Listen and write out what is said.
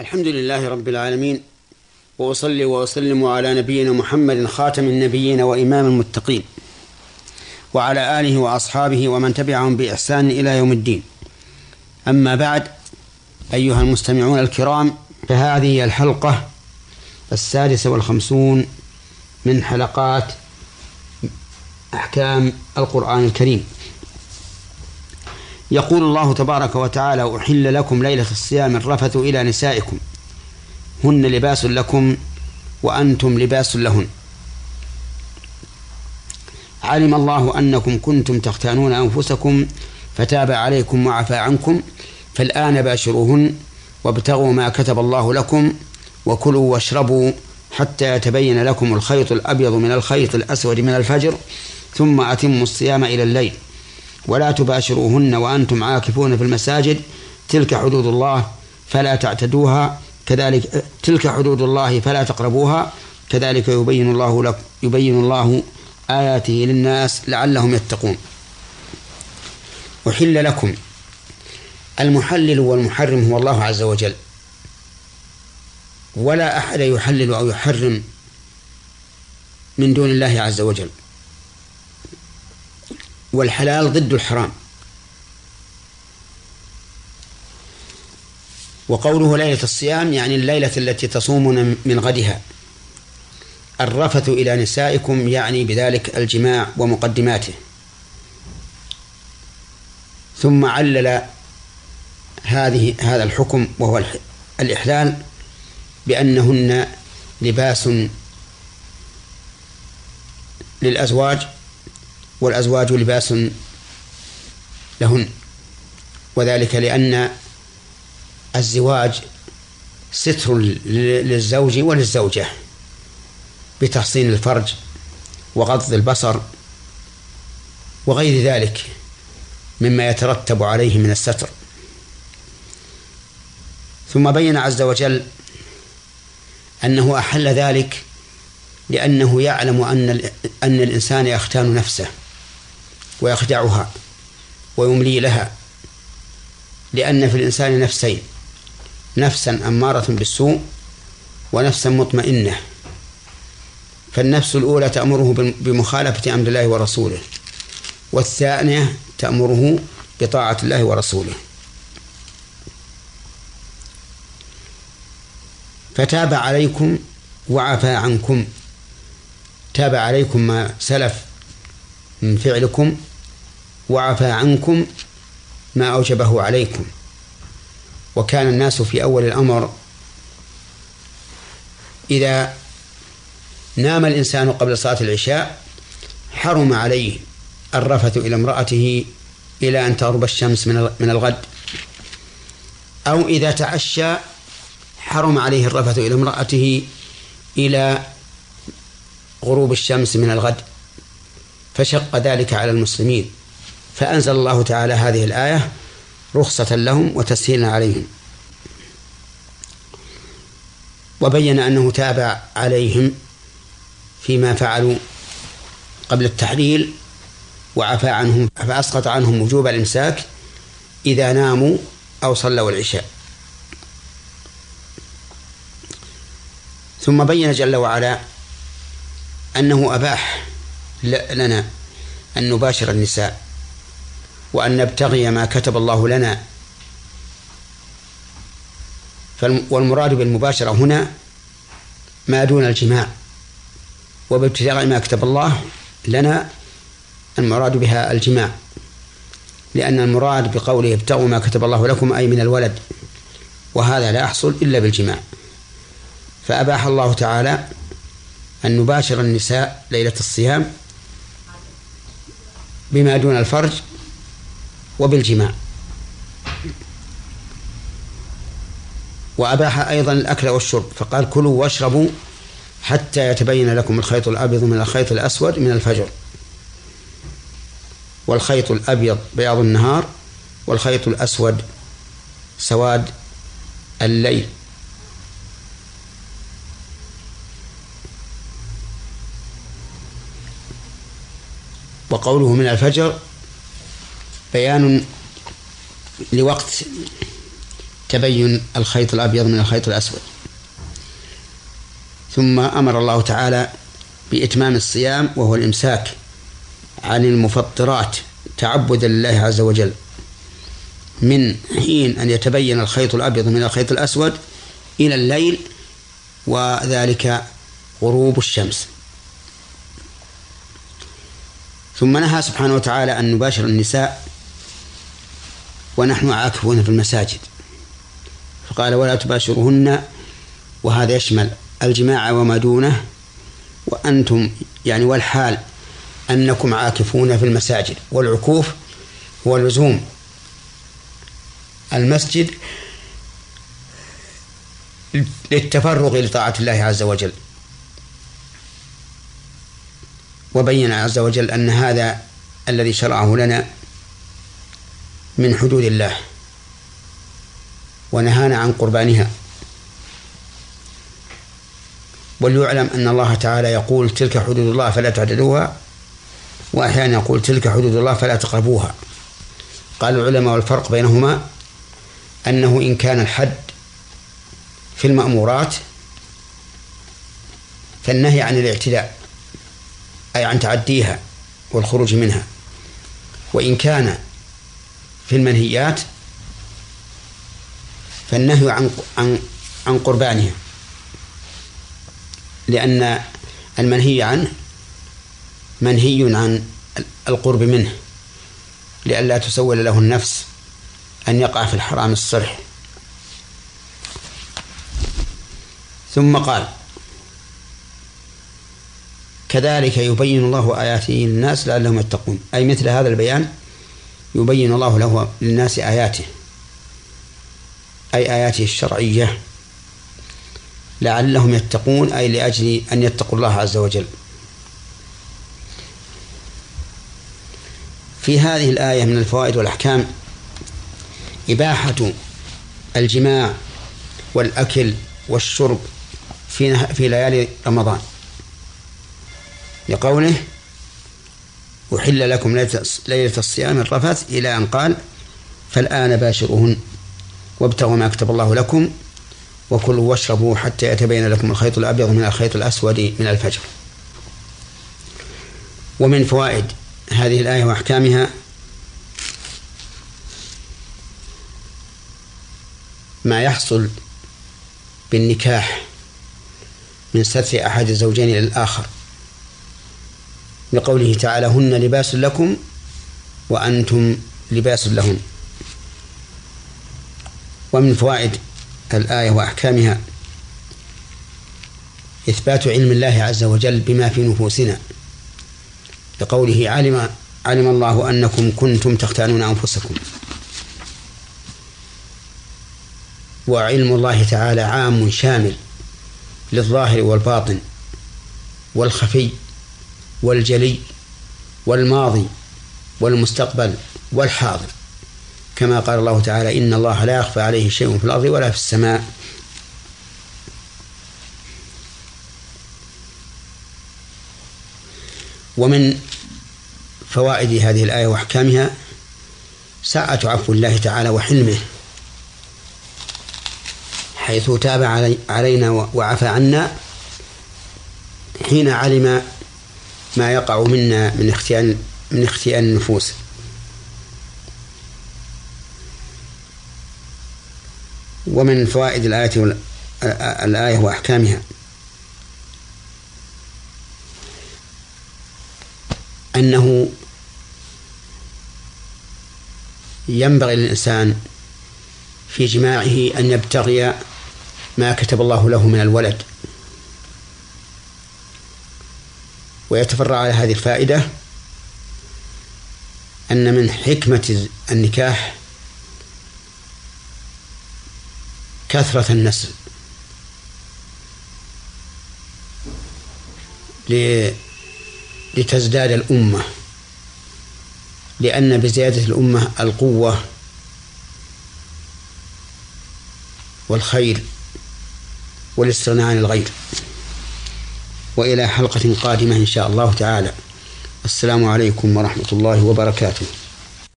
الحمد لله رب العالمين وأصلي وأسلم على نبينا محمد خاتم النبيين وإمام المتقين وعلى آله وأصحابه ومن تبعهم بإحسان إلى يوم الدين. أما بعد أيها المستمعون الكرام فهذه الحلقة السادسة والخمسون من حلقات أحكام القرآن الكريم. يقول الله تبارك وتعالى أحل لكم ليلة الصيام الرفث إلى نسائكم. هن لباس لكم وأنتم لباس لهن. علم الله أنكم كنتم تختانون أنفسكم فتاب عليكم وعفى عنكم فالآن باشروهن وابتغوا ما كتب الله لكم وكلوا واشربوا حتى يتبين لكم الخيط الأبيض من الخيط الأسود من الفجر ثم أتموا الصيام إلى الليل. ولا تباشروهن وأنتم عاكفون في المساجد تلك حدود الله فلا تعتدوها كذلك تلك حدود الله فلا تقربوها كذلك يبين الله لك يبين الله آياته للناس لعلهم يتقون. أحل لكم المحلل والمحرم هو الله عز وجل. ولا أحد يحلل أو يحرم من دون الله عز وجل. والحلال ضد الحرام. وقوله ليلة الصيام يعني الليلة التي تصومون من غدها. الرفث إلى نسائكم يعني بذلك الجماع ومقدماته. ثم علل هذه هذا الحكم وهو الإحلال بأنهن لباس للأزواج والأزواج لباس لهن. وذلك لأن الزواج ستر للزوج وللزوجة بتحصين الفرج وغض البصر وغير ذلك مما يترتب عليه من الستر. ثم بين عز وجل أنه أحل ذلك لأنه يعلم أن أن الإنسان يختان نفسه. ويخدعها ويملي لها لأن في الإنسان نفسين نفسا أمارة بالسوء ونفسا مطمئنة. فالنفس الأولى تأمره بمخالفة أمر الله ورسوله والثانية تأمره بطاعة الله ورسوله. فتاب عليكم وعفى عنكم تاب عليكم ما سلف من فعلكم وعفى عنكم ما أوجبه عليكم. وكان الناس في أول الأمر إذا نام الإنسان قبل صلاة العشاء حرم عليه الرفث إلى امرأته إلى أن تغرب الشمس من الغد. أو إذا تعشى حرم عليه الرفث إلى امرأته إلى غروب الشمس من الغد. فشق ذلك على المسلمين. فأنزل الله تعالى هذه الآية رخصة لهم وتسهيلا عليهم. وبين أنه تاب عليهم فيما فعلوا قبل التحليل وعفى عنهم فأسقط عنهم وجوب الإمساك إذا ناموا أو صلوا العشاء. ثم بين جل وعلا أنه أباح لنا أن نباشر النساء. وأن نبتغي ما كتب الله لنا. والمراد بالمباشرة هنا ما دون الجماع وبابتغاء ما كتب الله لنا المراد بها الجماع. لأن المراد بقوله ابتغوا ما كتب الله لكم أي من الولد وهذا لا يحصل إلا بالجماع. فأباح الله تعالى أن نباشر النساء ليلة الصيام بما دون الفرج وبالجماع. وأباح أيضا الأكل والشرب فقال كلوا واشربوا حتى يتبين لكم الخيط الأبيض من الخيط الأسود من الفجر. والخيط الأبيض بياض النهار والخيط الأسود سواد الليل. وقوله من الفجر بيان لوقت تبين الخيط الأبيض من الخيط الأسود. ثم أمر الله تعالى بإتمام الصيام وهو الإمساك عن المفطرات تعبدا لله عز وجل من حين أن يتبين الخيط الأبيض من الخيط الأسود إلى الليل وذلك غروب الشمس. ثم نهى سبحانه وتعالى أن نباشر النساء ونحن عاكفون في المساجد. فقال ولا تباشرهن وهذا يشمل الجماع وما دونه وأنتم يعني والحال أنكم عاكفون في المساجد والعكوف هو لزوم المسجد للتفرغ لطاعة الله عز وجل. وبين عز وجل أن هذا الذي شرعه لنا من حدود الله ونهانا عن قربانها. وليعلم أن الله تعالى يقول تلك حدود الله فلا تعتدوها وأحيانا يقول تلك حدود الله فلا تقربوها. قال العلماء والفرق بينهما أنه إن كان الحد في المأمورات فالنهي عن الاعتداء أي عن تعديها والخروج منها. وإن كان في المنهيات فالنهي عن عن عن قربانها لأن المنهي عنه منهي عن القرب منه لئلا تسول له النفس أن يقع في الحرام الصرح. ثم قال كذلك يبين الله آياته للناس لعلهم يتقون أي مثل هذا البيان يبين الله له للناس آياته أي آياته الشرعية لعلهم يتقون أي لأجل أن يتقوا الله عز وجل. في هذه الآية من الفوائد والأحكام إباحة الجماع والأكل والشرب في في ليالي رمضان. لقوله أحل لكم ليلة الصيام الرفث إلى أن قال فالآن باشروهن وابتغوا ما كتب الله لكم وكلوا واشربوا حتى يتبين لكم الخيط الأبيض من الخيط الأسود من الفجر. ومن فوائد هذه الآية وأحكامها ما يحصل بالنكاح من ستر أحد الزوجين إلى الآخر لقوله تعالى هن لباس لكم وأنتم لباس لهن ومن فوائد الآية وأحكامها إثبات علم الله عز وجل بما في نفوسنا. لقوله علم علم الله أنكم كنتم تختانون أنفسكم. وعلم الله تعالى عام شامل للظاهر والباطن والخفي والجلي والماضي والمستقبل والحاضر. كما قال الله تعالى إن الله لا يخفى عليه شيء في الأرض ولا في السماء. ومن فوائد هذه الآية وأحكامها سعة عفو الله تعالى وحلمه حيث تاب علينا وعفى عنا حين علم ما يقع منا من اختيان من اختيان النفوس. ومن فوائد الآية الآية وأحكامها. أنه ينبغي للإنسان في جماعة أن يبتغي ما كتب الله له من الولد. ويتفرع على هذه الفائدة أن من حكمة النكاح كثرة النسل لتزداد الأمة. لأن بزيادة الأمة القوة والخير والاستغناء عن الغير. وإلى حلقة قادمة إن شاء الله تعالى. السلام عليكم ورحمة الله وبركاته.